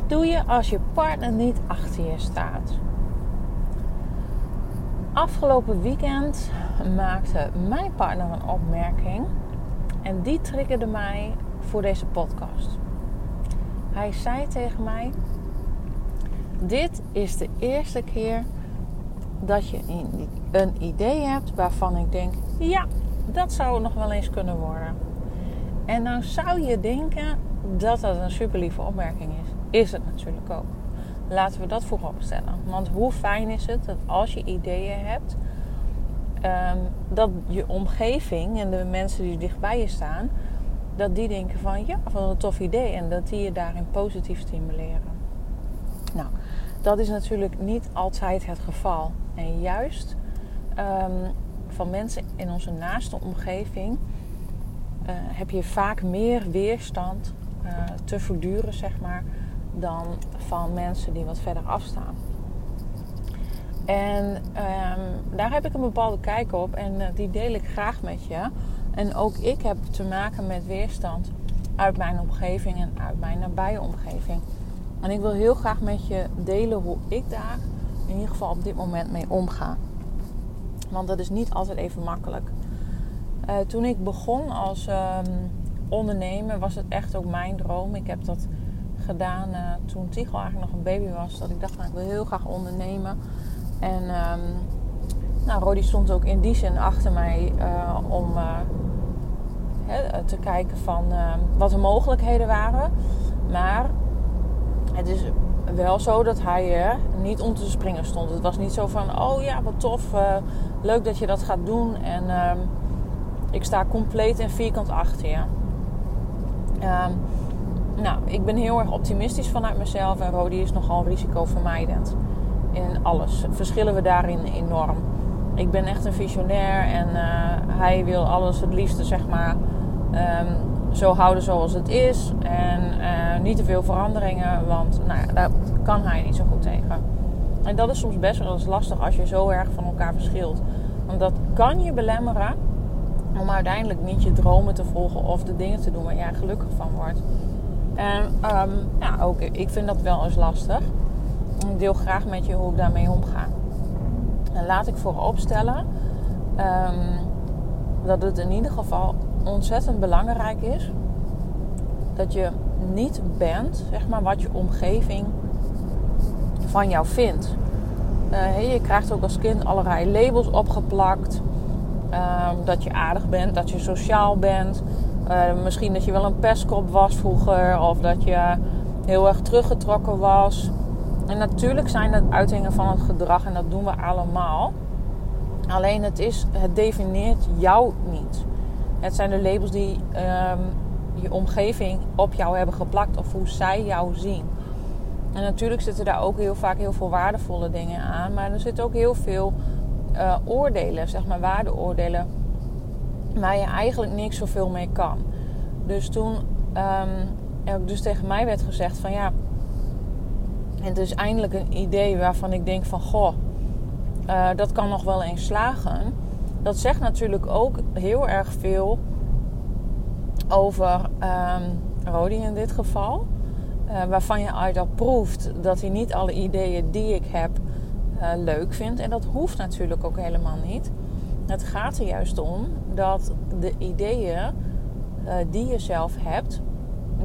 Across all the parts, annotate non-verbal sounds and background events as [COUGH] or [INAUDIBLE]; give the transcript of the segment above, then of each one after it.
Wat doe je als je partner niet achter je staat? Afgelopen weekend maakte mijn partner een opmerking en die triggerde mij voor deze podcast. Hij zei tegen mij: Dit is de eerste keer dat je een idee hebt waarvan ik denk: ja, dat zou nog wel eens kunnen worden. En nou zou je denken dat dat een super lieve opmerking is. Is het natuurlijk ook. Laten we dat voorop stellen. Want hoe fijn is het dat als je ideeën hebt, um, dat je omgeving en de mensen die dichtbij je staan, dat die denken van ja, van een tof idee en dat die je daarin positief stimuleren. Nou, dat is natuurlijk niet altijd het geval. En juist um, van mensen in onze naaste omgeving uh, heb je vaak meer weerstand uh, te verduren, zeg maar, dan van mensen die wat verder afstaan. En um, daar heb ik een bepaalde kijk op en uh, die deel ik graag met je. En ook ik heb te maken met weerstand uit mijn omgeving en uit mijn nabije omgeving. En ik wil heel graag met je delen hoe ik daar in ieder geval op dit moment mee omga. Want dat is niet altijd even makkelijk. Uh, toen ik begon als um, ondernemer was het echt ook mijn droom. Ik heb dat gedaan uh, toen Tigo eigenlijk nog een baby was. Dat ik dacht, nou, ik wil heel graag ondernemen. En um, nou, Rodi stond ook in die zin achter mij uh, om he, te kijken van wat de mogelijkheden waren. Maar het is wel zo dat hij er niet om te springen stond. Het was niet zo van, oh ja, wat tof, leuk dat je dat gaat doen. En uh, ik sta compleet en vierkant achter je. Uh, nou, ik ben heel erg optimistisch vanuit mezelf en Rodi is nogal risicovermijdend. In alles verschillen we daarin enorm. Ik ben echt een visionair en eh, hij wil alles het liefste, zeg maar, um, zo houden zoals het is. En uh, niet te veel veranderingen, want nou ja, daar kan hij niet zo goed tegen. En dat is soms best wel eens lastig als je zo erg van elkaar verschilt. Want dat kan je belemmeren om uiteindelijk niet je dromen te volgen of de dingen te doen waar jij gelukkig van wordt. En um, ja, ook ik vind dat wel eens lastig. Ik deel graag met je hoe ik daarmee omga. En laat ik voorop stellen um, dat het in ieder geval ontzettend belangrijk is dat je niet bent, zeg maar, wat je omgeving van jou vindt. Uh, je krijgt ook als kind allerlei labels opgeplakt. Uh, dat je aardig bent, dat je sociaal bent. Uh, misschien dat je wel een pestkop was vroeger. Of dat je heel erg teruggetrokken was. En natuurlijk zijn dat uitingen van het gedrag en dat doen we allemaal. Alleen het, is, het definieert jou niet. Het zijn de labels die um, je omgeving op jou hebben geplakt of hoe zij jou zien. En natuurlijk zitten daar ook heel vaak heel veel waardevolle dingen aan, maar er zitten ook heel veel uh, oordelen, zeg maar waardeoordelen, waar je eigenlijk niks zoveel mee kan. Dus toen um, dus tegen mij werd gezegd van ja, het is eindelijk een idee waarvan ik denk van goh, uh, dat kan nog wel eens slagen dat zegt natuurlijk ook heel erg veel over um, Rodi in dit geval. Uh, waarvan je uit al proeft dat hij niet alle ideeën die ik heb uh, leuk vindt. En dat hoeft natuurlijk ook helemaal niet. Het gaat er juist om dat de ideeën uh, die je zelf hebt,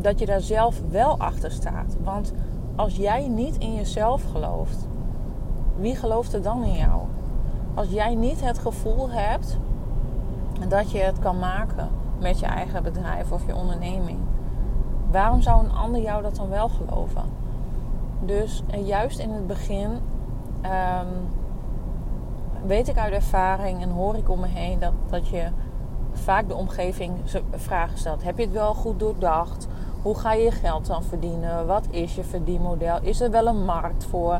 dat je daar zelf wel achter staat. Want als jij niet in jezelf gelooft, wie gelooft er dan in jou? als jij niet het gevoel hebt dat je het kan maken met je eigen bedrijf of je onderneming, waarom zou een ander jou dat dan wel geloven? Dus juist in het begin um, weet ik uit ervaring en hoor ik om me heen dat, dat je vaak de omgeving vragen stelt. Heb je het wel goed doordacht? Hoe ga je je geld dan verdienen? Wat is je verdienmodel? Is er wel een markt voor?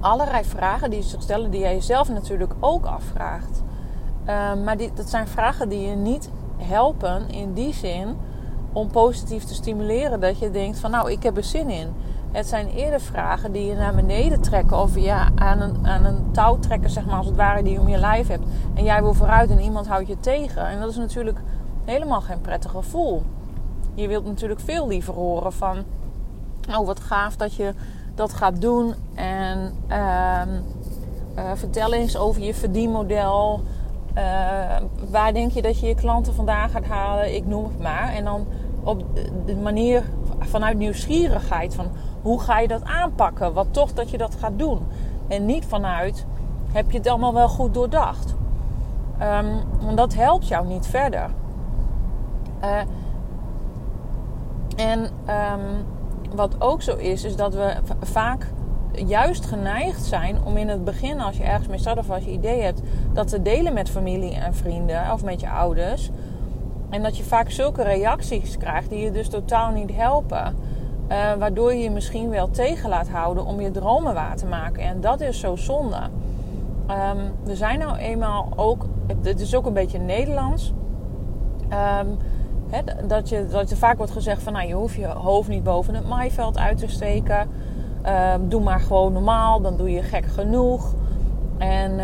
Allerlei vragen die ze stellen, die jij jezelf natuurlijk ook afvraagt. Ehm, maar dat zijn vragen die je niet helpen in die zin om positief te stimuleren. Dat je denkt van nou, ik heb er zin in. Het zijn eerder vragen die je naar beneden trekken. Of ja, aan een, aan een touw trekken, zeg maar, als het ware, die je om je lijf hebt. En jij wil vooruit en iemand houdt je tegen. En dat is natuurlijk helemaal geen prettig gevoel. Je wilt natuurlijk veel liever horen van... Oh, wat gaaf dat je dat gaat doen. En uh, uh, vertel eens over je verdienmodel. Uh, waar denk je dat je je klanten vandaan gaat halen? Ik noem het maar. En dan op de manier vanuit nieuwsgierigheid van hoe ga je dat aanpakken? Wat toch dat je dat gaat doen. En niet vanuit heb je het allemaal wel goed doordacht. Um, want dat helpt jou niet verder. Uh, en um, wat ook zo is, is dat we vaak juist geneigd zijn om in het begin, als je ergens mee start of als je idee hebt, dat te delen met familie en vrienden of met je ouders. En dat je vaak zulke reacties krijgt die je dus totaal niet helpen. Uh, waardoor je je misschien wel tegen laat houden om je dromen waar te maken. En dat is zo zonde. Um, we zijn nou eenmaal ook, het is ook een beetje Nederlands. Um, dat, je, dat er vaak wordt gezegd van nou, je hoeft je hoofd niet boven het maaiveld uit te steken. Um, doe maar gewoon normaal, dan doe je gek genoeg. En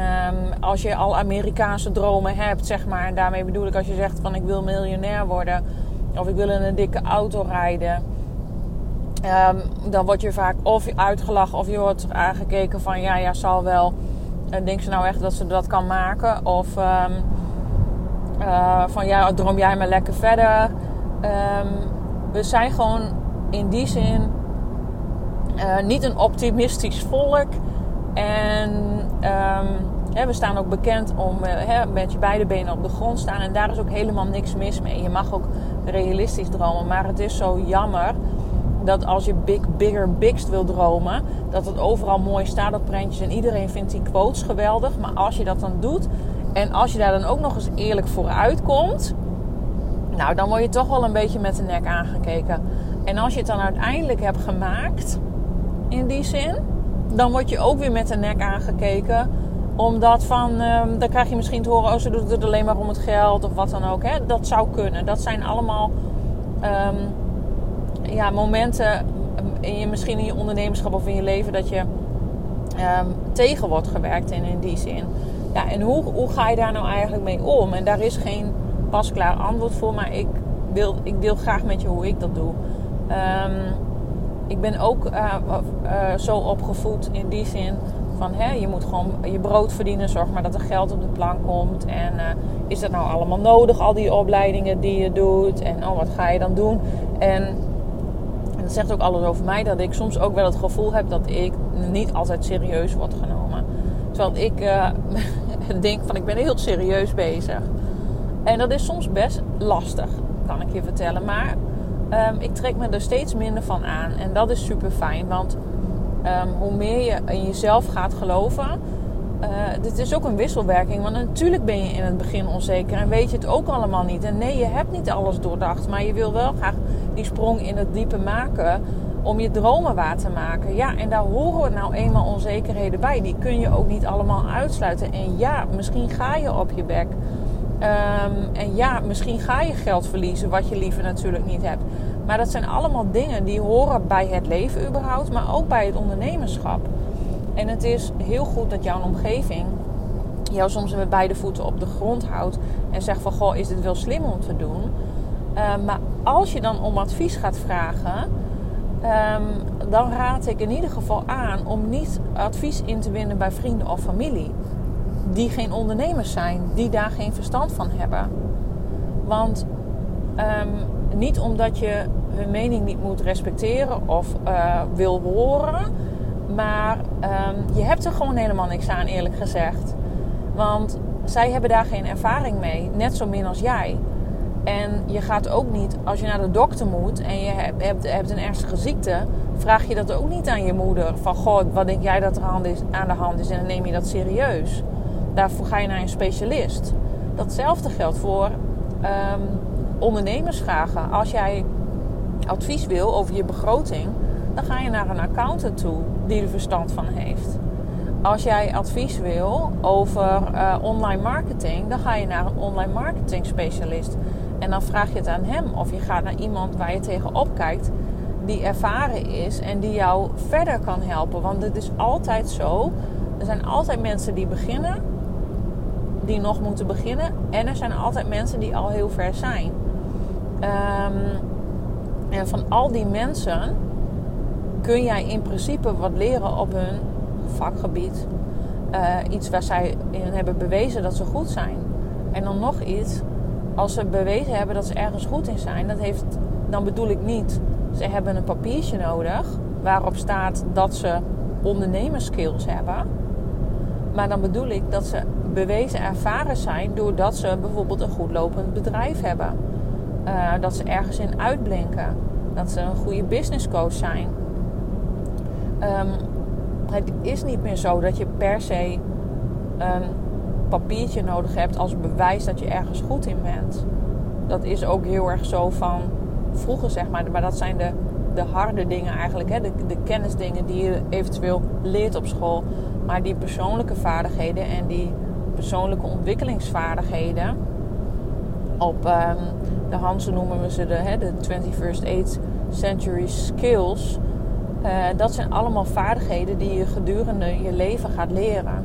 als je al Amerikaanse dromen hebt, zeg maar, en daarmee bedoel ik als je zegt van ik wil miljonair worden of ik wil in een dikke auto rijden, um, dan word je vaak of uitgelachen of je wordt aangekeken van ja, ja, zal wel. En denk ze nou echt dat ze dat kan maken? Of um, van ja, droom jij maar lekker verder. we zijn gewoon in die zin uh, niet een optimistisch volk. En um, we staan ook bekend om uh, met je beide benen op de grond staan. En daar is ook helemaal niks mis mee. Je mag ook realistisch dromen. Maar het is zo jammer dat als je big, bigger, bigst wil dromen, dat het overal mooi staat op prentjes en iedereen vindt die quotes geweldig. Maar als je dat dan doet en als je daar dan ook nog eens eerlijk voor uitkomt, nou dan word je toch wel een beetje met de nek aangekeken. En als je het dan uiteindelijk hebt gemaakt, in die zin, dan word je ook weer met de nek aangekeken. Omdat van, um, dan krijg je misschien te horen, oh ze doet het alleen maar om het geld of wat dan ook. Hè? Dat zou kunnen. Dat zijn allemaal um, ja, momenten in je, misschien in je ondernemerschap of in je leven dat je um, tegen wordt gewerkt in, in die zin. Ja, en hoe, hoe ga je daar nou eigenlijk mee om? En daar is geen pasklaar antwoord voor, maar ik wil, ik deel graag met je hoe ik dat doe. Um, ik ben ook uh, uh, zo opgevoed in die zin van hè, je moet gewoon je brood verdienen, zorg maar dat er geld op de plank komt. En uh, is dat nou allemaal nodig, al die opleidingen die je doet? En oh, wat ga je dan doen? En, en zegt ook alles over mij, dat ik soms ook wel het gevoel heb dat ik niet altijd serieus word genomen. Terwijl ik [LAUGHS] denk van ik ben heel serieus bezig. En dat is soms best lastig, kan ik je vertellen. Maar um, ik trek me er steeds minder van aan. En dat is super fijn. Want um, hoe meer je in jezelf gaat geloven. Uh, dit is ook een wisselwerking. Want natuurlijk ben je in het begin onzeker. En weet je het ook allemaal niet. En nee, je hebt niet alles doordacht. Maar je wil wel graag die sprong in het diepe maken. Om je dromen waar te maken. Ja, en daar horen nou eenmaal onzekerheden bij. Die kun je ook niet allemaal uitsluiten. En ja, misschien ga je op je bek. Um, en ja, misschien ga je geld verliezen, wat je liever natuurlijk niet hebt. Maar dat zijn allemaal dingen die horen bij het leven überhaupt, maar ook bij het ondernemerschap. En het is heel goed dat jouw omgeving jou soms met beide voeten op de grond houdt en zegt van goh, is dit wel slim om te doen? Uh, maar als je dan om advies gaat vragen, um, dan raad ik in ieder geval aan om niet advies in te winnen bij vrienden of familie die geen ondernemers zijn, die daar geen verstand van hebben. Want um, niet omdat je hun mening niet moet respecteren of uh, wil horen, maar um, je hebt er gewoon helemaal niks aan, eerlijk gezegd. Want zij hebben daar geen ervaring mee, net zo min als jij. En je gaat ook niet, als je naar de dokter moet en je hebt, hebt, een ernstige ziekte, vraag je dat ook niet aan je moeder. Van, goh, wat denk jij dat er aan de hand is en dan neem je dat serieus. Daarvoor ga je naar een specialist. Datzelfde geldt voor um, ondernemersvragen. Als jij advies wil over je begroting, dan ga je naar een accountant toe die er verstand van heeft. Als jij advies wil over uh, online marketing, dan ga je naar een online marketing specialist. En dan vraag je het aan hem. Of je gaat naar iemand waar je tegenop kijkt, die ervaren is en die jou verder kan helpen. Want het is altijd zo. Er zijn altijd mensen die beginnen, die nog moeten beginnen. En er zijn altijd mensen die al heel ver zijn. Um, en van al die mensen kun jij in principe wat leren op hun vakgebied. Uh, iets waar zij in hebben bewezen dat ze goed zijn. En dan nog iets, als ze bewezen hebben dat ze ergens goed in zijn, dat heeft, dan bedoel ik niet, ze hebben een papiertje nodig waarop staat dat ze ondernemerskills hebben. Maar dan bedoel ik dat ze bewezen ervaren zijn doordat ze bijvoorbeeld een goed lopend bedrijf hebben. Uh, dat ze ergens in uitblinken. Dat ze een goede business coach zijn. Um, het is niet meer zo dat je per se een papiertje nodig hebt als bewijs dat je ergens goed in bent. Dat is ook heel erg zo van vroeger, zeg maar. Maar dat zijn de, de harde dingen eigenlijk. Hè? De, de kennisdingen die je eventueel leert op school. Maar die persoonlijke vaardigheden en die persoonlijke ontwikkelingsvaardigheden. Op um, de Hansen noemen we ze de, hè, de 21st Age Century Skills uh, dat zijn allemaal vaardigheden die je gedurende je leven gaat leren.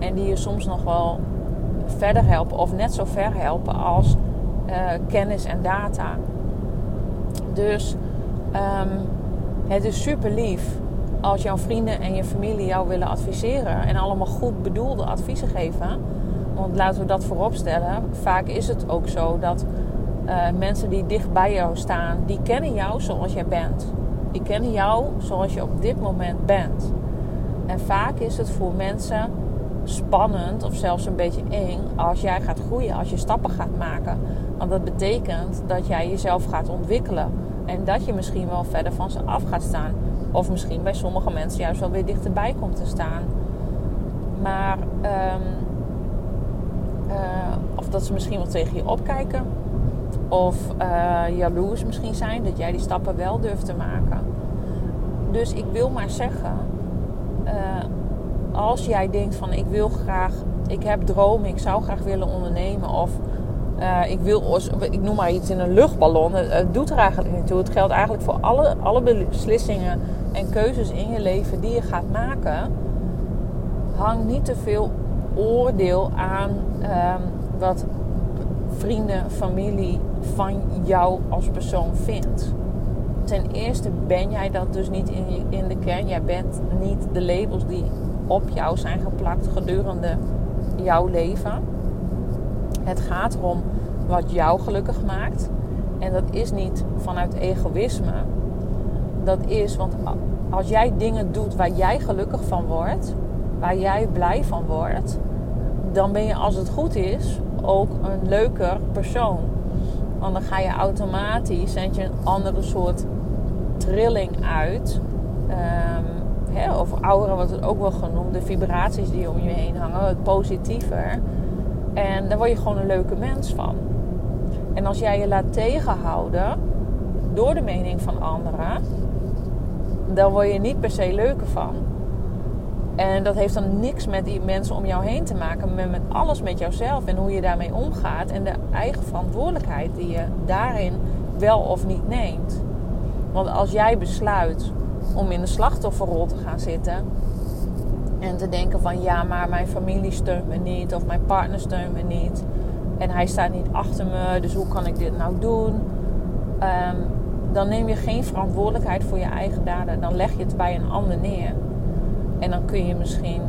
En die je soms nog wel verder helpen of net zo ver helpen als uh, kennis en data. Dus um, het is super lief als jouw vrienden en je familie jou willen adviseren en allemaal goed bedoelde adviezen geven. Want laten we dat voorop stellen. Vaak is het ook zo dat uh, mensen die dicht bij jou staan, die kennen jou zoals jij bent. Die kennen jou zoals je op dit moment bent. En vaak is het voor mensen spannend of zelfs een beetje eng als jij gaat groeien, als je stappen gaat maken. Want dat betekent dat jij jezelf gaat ontwikkelen en dat je misschien wel verder van ze af gaat staan. Of misschien bij sommige mensen juist wel weer dichterbij komt te staan. Maar, um, uh, of dat ze misschien wel tegen je opkijken. Of uh, jaloers misschien zijn dat jij die stappen wel durft te maken. Dus ik wil maar zeggen, uh, als jij denkt van ik wil graag, ik heb dromen, ik zou graag willen ondernemen of uh, ik wil, ik noem maar iets in een luchtballon. Het, doet er eigenlijk niet toe. Het geldt eigenlijk voor alle, alle beslissingen en keuzes in je leven die je gaat maken. Hang niet te veel oordeel aan um, wat vrienden, familie van jou als persoon vindt. Ten eerste ben jij dat dus niet in, in de kern. Jij bent niet de labels die op jou zijn geplakt gedurende jouw leven. Het gaat erom wat jou gelukkig maakt. En dat is niet vanuit egoïsme. Dat is, want als jij dingen doet waar jij gelukkig van wordt, waar jij blij van wordt, dan ben je als het goed is ook een leuker persoon. Want dan ga je automatisch, zend je een andere soort trilling uit. Um, hè, of aura wordt het ook wel genoemd. De vibraties die om je heen hangen. Het positiever. En daar word je gewoon een leuke mens van. En als jij je laat tegenhouden door de mening van anderen, dan word je niet per se leuker van. En dat heeft dan niks met die mensen om jou heen te maken, maar met alles met jouzelf en hoe je daarmee omgaat en de eigen verantwoordelijkheid die je daarin wel of niet neemt. Want als jij besluit om in de slachtofferrol te gaan zitten en te denken van ja, maar mijn familie steunt me niet of mijn partner steunt me niet en hij staat niet achter me, dus hoe kan ik dit nou doen? Um, dan neem je geen verantwoordelijkheid voor je eigen daden. Dan leg je het bij een ander neer. En dan kun je misschien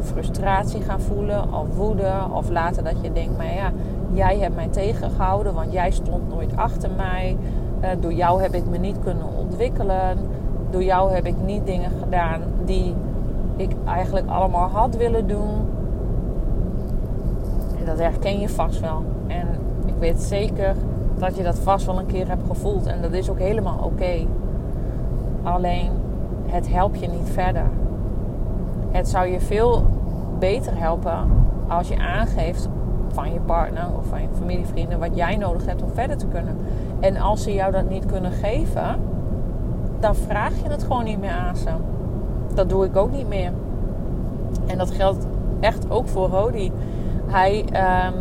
frustratie gaan voelen, of woede, of later dat je denkt: maar ja, jij hebt mij tegengehouden, want jij stond nooit achter mij. Uh, door jou heb ik me niet kunnen ontwikkelen. Door jou heb ik niet dingen gedaan die ik eigenlijk allemaal had willen doen. En dat herken je vast wel. En ik weet zeker dat je dat vast wel een keer hebt gevoeld. En dat is ook helemaal oké. Alleen, het helpt je niet verder. Het zou je veel beter helpen als je aangeeft van je partner of van je familievrienden wat jij nodig hebt om verder te kunnen. En als ze jou dat niet kunnen geven, dan vraag je het gewoon niet meer aan ze. Dat doe ik ook niet meer. En dat geldt echt ook voor Rodi. Hij, um,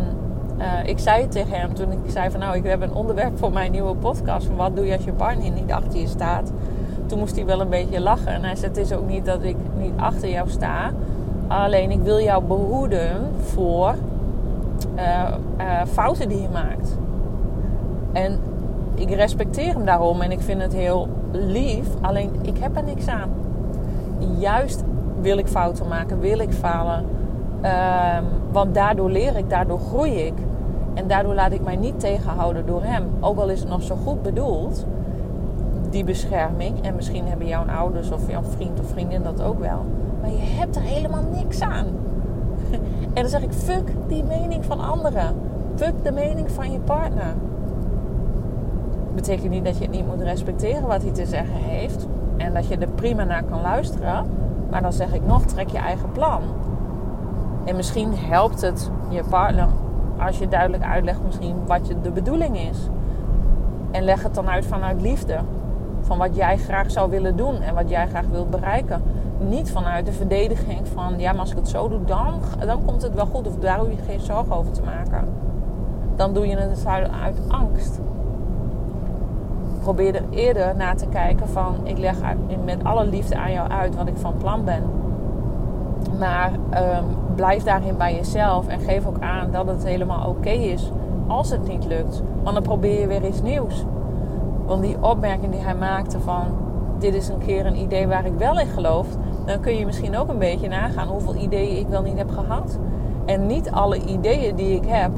ik zei tegen hem toen ik zei van nou, ik heb een onderwerp voor mijn nieuwe podcast. Van wat doe je als je partner niet achter je staat? Toen moest hij wel een beetje lachen. En hij zei, het is ook niet dat ik niet achter jou sta. Alleen ik wil jou behoeden voor uh, uh, fouten die je maakt. En ik respecteer hem daarom en ik vind het heel lief. Alleen ik heb er niks aan. Juist wil ik fouten maken, wil ik falen. Um, want daardoor leer ik, daardoor groei ik. En daardoor laat ik mij niet tegenhouden door hem. Ook al is het nog zo goed bedoeld, die bescherming. En misschien hebben jouw ouders of jouw vriend of vriendin dat ook wel. Maar je hebt er helemaal niks aan. [LAUGHS] En dan zeg ik, fuck die mening van anderen. Fuck de mening van je partner. Betekent niet dat je het niet moet respecteren wat hij te zeggen heeft. En dat je er prima naar kan luisteren. Maar dan zeg ik nog, trek je eigen plan. En misschien helpt het je partner als je duidelijk uitlegt misschien wat je de bedoeling is. En leg het dan uit vanuit liefde. Van wat jij graag zou willen doen en wat jij graag wilt bereiken. Niet vanuit de verdediging van ja, maar als ik het zo doe, dan, dan komt het wel goed. Of daar hoef je geen zorgen over te maken. Dan doe je het uit angst. Probeer er eerder naar te kijken van ik leg met alle liefde aan jou uit wat ik van plan ben. Maar um, blijf daarin bij jezelf en geef ook aan dat het helemaal oké is als het niet lukt. Want dan probeer je weer iets nieuws. Want die opmerking die hij maakte van dit is een keer een idee waar ik wel in geloof, dan kun je misschien ook een beetje nagaan hoeveel ideeën ik wel niet heb gehad. En niet alle ideeën die ik heb,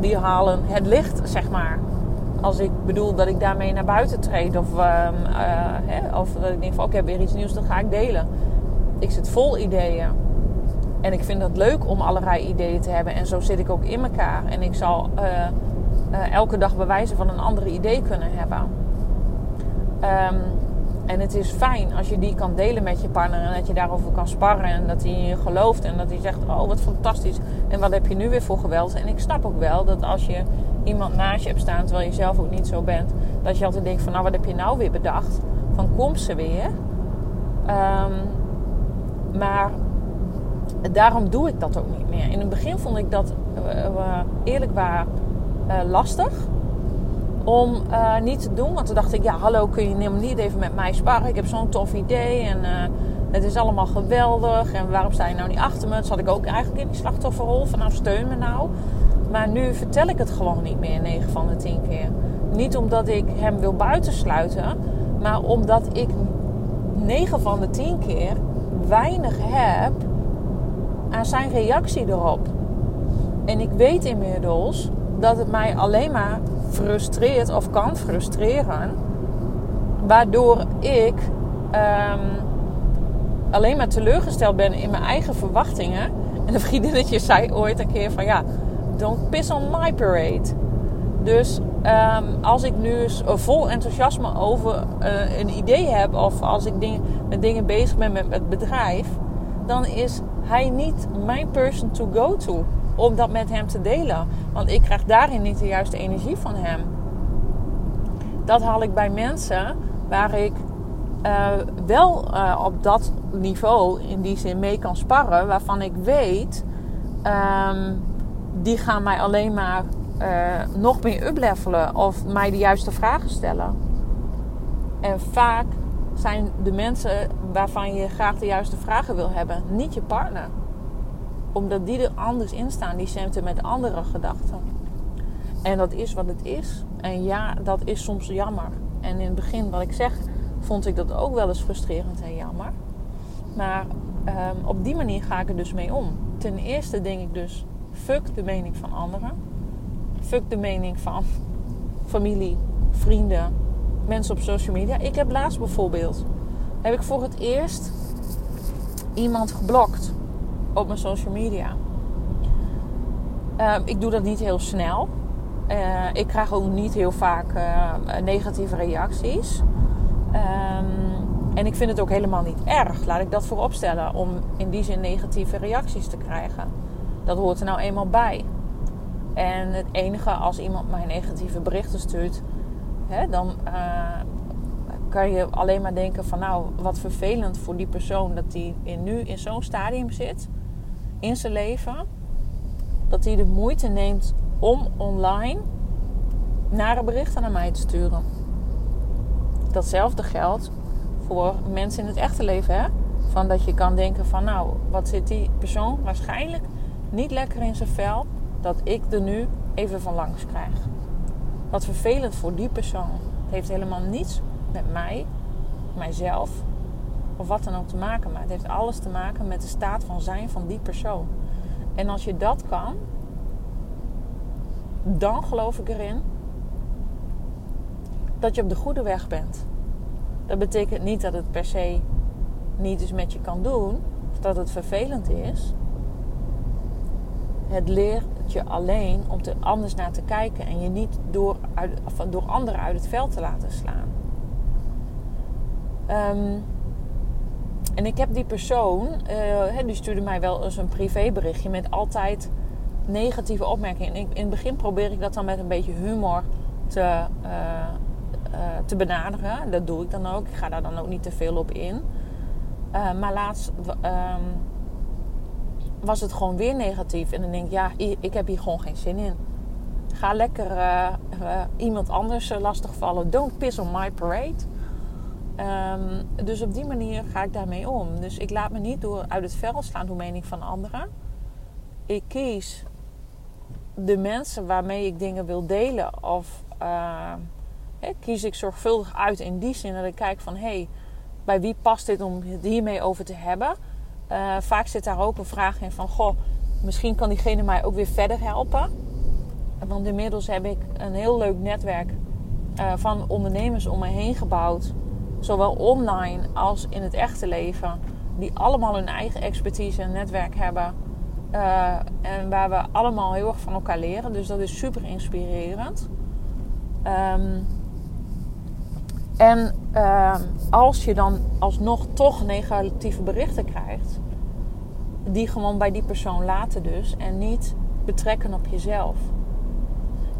die halen het licht, zeg maar. Als ik bedoel dat ik daarmee naar buiten treed of, uh, hè, of dat ik denk van oké, okay, weer iets nieuws, dat ga ik delen. Ik zit vol ideeën. En ik vind het leuk om allerlei ideeën te hebben. En zo zit ik ook in elkaar. En ik zal uh, uh, elke dag bewijzen van een andere idee kunnen hebben. Um, en het is fijn als je die kan delen met je partner. En dat je daarover kan sparren. En dat hij je gelooft. En dat hij zegt, oh wat fantastisch. En wat heb je nu weer voor geweld. En ik snap ook wel dat als je iemand naast je hebt staan. Terwijl je zelf ook niet zo bent. Dat je altijd denkt van, nou wat heb je nou weer bedacht. Van komt ze weer. Um, maar daarom doe ik dat ook niet meer. In het begin vond ik dat uh, eerlijk waar uh, lastig om uh, niet te doen. Want toen dacht ik, ja hallo, kun je niet even met mij sparren? Ik heb zo'n tof idee en het is allemaal geweldig. En waarom sta je nou niet achter me? Toen zat ik ook eigenlijk in die slachtofferrol van nou steun me nou. Maar nu vertel ik het gewoon niet meer 9 van de 10 keer. Niet omdat ik hem wil buitensluiten, maar omdat ik 9 van de 10 keer weinig heb aan zijn reactie erop. En ik weet inmiddels dat het mij alleen maar frustreert of kan frustreren. Waardoor ik um, alleen maar teleurgesteld ben in mijn eigen verwachtingen. [LAUGHS] En een vriendinnetje zei ooit een keer van ja, don't piss on my parade. Dus um, als ik nu vol enthousiasme over uh, een idee heb of als ik met dingen bezig ben met het bedrijf, dan is hij niet mijn person to go to om dat met hem te delen. Want ik krijg daarin niet de juiste energie van hem. Dat haal ik bij mensen waar ik uh, wel uh, op dat niveau in die zin mee kan sparren, waarvan ik weet, um, die gaan mij alleen maar uh, nog meer uplevelen of mij de juiste vragen stellen. En vaak zijn de mensen waarvan je graag de juiste vragen wil hebben, niet je partner. Omdat die er anders in staan, die zitten met andere gedachten. En dat is wat het is. En ja, dat is soms jammer. En in het begin, wat ik zeg, vond ik dat ook wel eens frustrerend en jammer. Maar um, op die manier ga ik er dus mee om. Ten eerste denk ik dus, fuck de mening van anderen. Fuck de mening van [LAUGHS] familie, vrienden, mensen op social media. Ik heb laatst bijvoorbeeld, heb ik voor het eerst iemand geblokt op mijn social media. Uh, ik doe dat niet heel snel. Uh, ik krijg ook niet heel vaak uh, negatieve reacties. Um, en ik vind het ook helemaal niet erg, laat ik dat voorop stellen, om in die zin negatieve reacties te krijgen. Dat hoort er nou eenmaal bij. En het enige als iemand mij negatieve berichten stuurt, hè, dan uh, kan je alleen maar denken van nou, wat vervelend voor die persoon dat die in, nu in zo'n stadium zit in zijn leven. Dat hij de moeite neemt om online nare berichten naar mij te sturen. Datzelfde geldt voor mensen in het echte leven. Hè? Van dat je kan denken van nou, wat zit die persoon waarschijnlijk niet lekker in zijn vel. Dat ik er nu even van langs krijg. Wat vervelend voor die persoon. Het heeft helemaal niets met mij, mijzelf of wat dan ook te maken. Maar het heeft alles te maken met de staat van zijn van die persoon. En als je dat kan, dan geloof ik erin dat je op de goede weg bent. Dat betekent niet dat het per se niet eens met je kan doen, of dat het vervelend is. Het leert je alleen om er anders naar te kijken en je niet door, uit, door anderen uit het veld te laten slaan. Um, en ik heb die persoon, uh, die stuurde mij wel eens een privéberichtje met altijd negatieve opmerkingen. En in het begin probeer ik dat dan met een beetje humor te, uh, uh, te benaderen. Dat doe ik dan ook. Ik ga daar dan ook niet te veel op in. maar laatst um, was het gewoon weer negatief. En dan denk ik, ja, ik heb hier gewoon geen zin in. Ga lekker iemand anders lastigvallen. Don't piss on my parade. Um, dus op die manier ga ik daarmee om. Dus ik laat me niet door uit het vel slaan door mening van anderen. Ik kies de mensen waarmee ik dingen wil delen. Of uh, kies ik zorgvuldig uit in die zin dat ik kijk van... hé, hey, bij wie past dit om het hiermee over te hebben? Uh, vaak zit daar ook een vraag in van... goh, misschien kan diegene mij ook weer verder helpen. Want inmiddels heb ik een heel leuk netwerk... Uh, van ondernemers om me heen gebouwd zowel online als in het echte leven, die allemaal hun eigen expertise en netwerk hebben. Uh, en waar we allemaal heel erg van elkaar leren. Dus dat is super inspirerend. Um, en uh, als je dan alsnog toch negatieve berichten krijgt, die gewoon bij die persoon laten dus en niet betrekken op jezelf.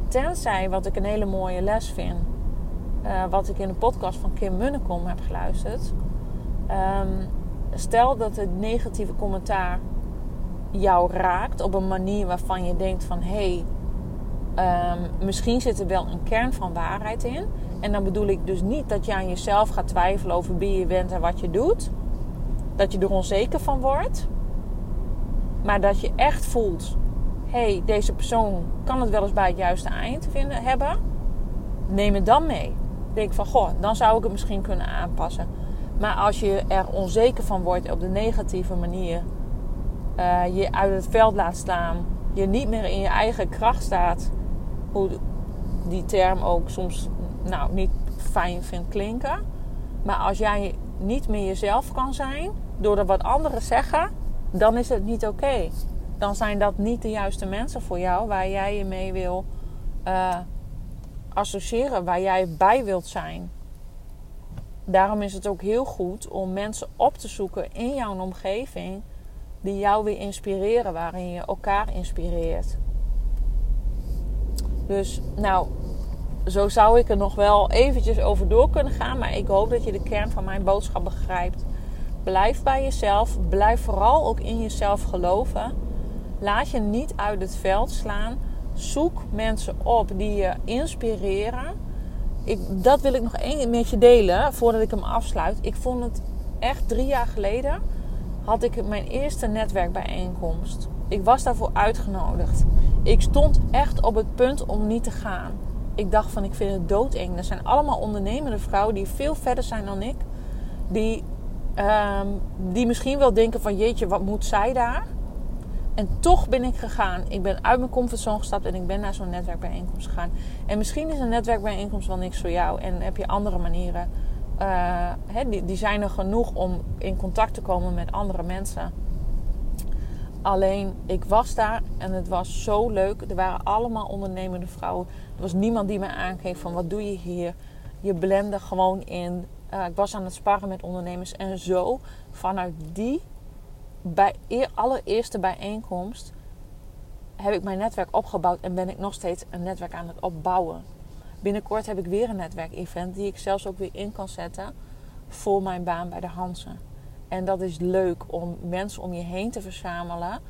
Tenzij, wat ik een hele mooie les vind, uh, wat ik in de podcast van Kim Munnekom heb geluisterd. Um, stel dat het negatieve commentaar jou raakt op een manier waarvan je denkt van hé, hey, um, misschien zit er wel een kern van waarheid in. En dan bedoel ik dus niet dat je aan jezelf gaat twijfelen over wie je bent en wat je doet. Dat je er onzeker van wordt. Maar dat je echt voelt: hé, hey, deze persoon kan het wel eens bij het juiste eind vinden, hebben. Neem het dan mee denk van, goh, dan zou ik het misschien kunnen aanpassen. Maar als je er onzeker van wordt op de negatieve manier, uh, je uit het veld laat staan, je niet meer in je eigen kracht staat, hoe die term ook soms nou, niet fijn vindt klinken. Maar als jij niet meer jezelf kan zijn, door wat anderen zeggen, dan is het niet oké. Dan zijn dat niet de juiste mensen voor jou waar jij je mee wil uh, associëren waar jij bij wilt zijn. Daarom is het ook heel goed om mensen op te zoeken in jouw omgeving die jou weer inspireren, waarin je elkaar inspireert. Dus nou, zo zou ik er nog wel eventjes over door kunnen gaan, maar ik hoop dat je de kern van mijn boodschap begrijpt. Blijf bij jezelf, blijf vooral ook in jezelf geloven. Laat je niet uit het veld slaan Zoek mensen op die je inspireren. Ik, dat wil ik nog één met je delen voordat ik hem afsluit. Ik vond het echt drie jaar geleden had ik mijn eerste netwerkbijeenkomst. Ik was daarvoor uitgenodigd. Ik stond echt op het punt om niet te gaan. Ik dacht van ik vind het doodeng. Er zijn allemaal ondernemende vrouwen die veel verder zijn dan ik. Die, um, die misschien wel denken van jeetje, wat moet zij daar? En toch ben ik gegaan. Ik ben uit mijn comfortzone gestapt en ik ben naar zo'n netwerkbijeenkomst gegaan. En misschien is een netwerkbijeenkomst wel niks voor jou. En heb je andere manieren. Uh, die, die zijn er genoeg om in contact te komen met andere mensen. Alleen, ik was daar en het was zo leuk. Er waren allemaal ondernemende vrouwen. Er was niemand die me aankeek van wat doe je hier. Je blende gewoon in. Uh, ik was aan het sparren met ondernemers. En zo, vanuit die bij allereerste bijeenkomst heb ik mijn netwerk opgebouwd en ben ik nog steeds een netwerk aan het opbouwen. Binnenkort heb ik weer een netwerkevent die ik zelfs ook weer in kan zetten voor mijn baan bij de Hansen. En dat is leuk om mensen om je heen te verzamelen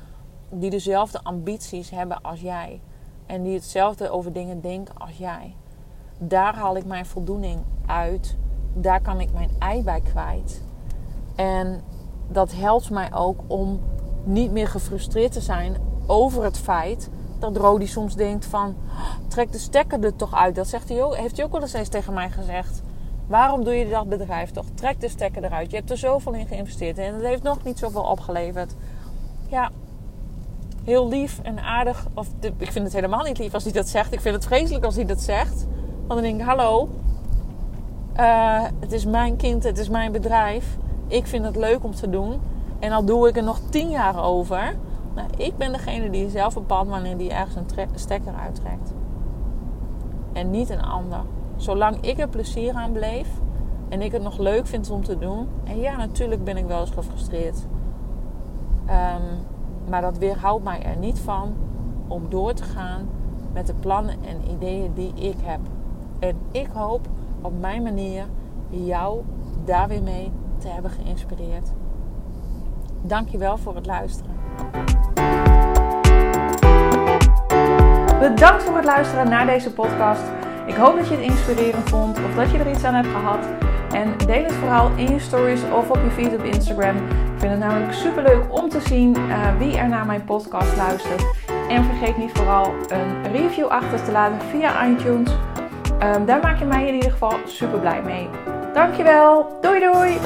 die dezelfde ambities hebben als jij. En die hetzelfde over dingen denken als jij. Daar haal ik mijn voldoening uit. Daar kan ik mijn ei bij kwijt. En dat helpt mij ook om niet meer gefrustreerd te zijn over het feit dat Rodi soms denkt van... Trek de stekker er toch uit. Dat zegt hij heeft hij ook wel eens tegen mij gezegd. Waarom doe je dat bedrijf toch? Trek de stekker eruit. Je hebt er zoveel in geïnvesteerd en het heeft nog niet zoveel opgeleverd. Ja, heel lief en aardig. Of ik vind het helemaal niet lief als hij dat zegt. Ik vind het vreselijk als hij dat zegt. Want dan denk ik, hallo, uh, het is mijn kind, het is mijn bedrijf. Ik vind het leuk om te doen. En al doe ik er nog tien jaar over. Nou, ik ben degene die zelf bepaalt wanneer die ergens een stekker uittrekt. En niet een ander. Zolang ik er plezier aan bleef en ik het nog leuk vind om te doen. En ja, natuurlijk ben ik wel eens gefrustreerd. Um, maar dat weerhoudt mij er niet van om door te gaan met de plannen en ideeën die ik heb. En ik hoop op mijn manier jou daar weer mee te hebben geïnspireerd. Dankjewel voor het luisteren. Bedankt voor het luisteren naar deze podcast. Ik hoop dat je het inspirerend vond of dat je er iets aan hebt gehad. En deel het vooral in je stories of op je feed op Instagram. Ik vind het namelijk super leuk om te zien uh, wie er naar mijn podcast luistert. En vergeet niet vooral een review achter te laten via iTunes. Um, daar maak je mij in ieder geval super blij mee. Dankjewel. Doei doei.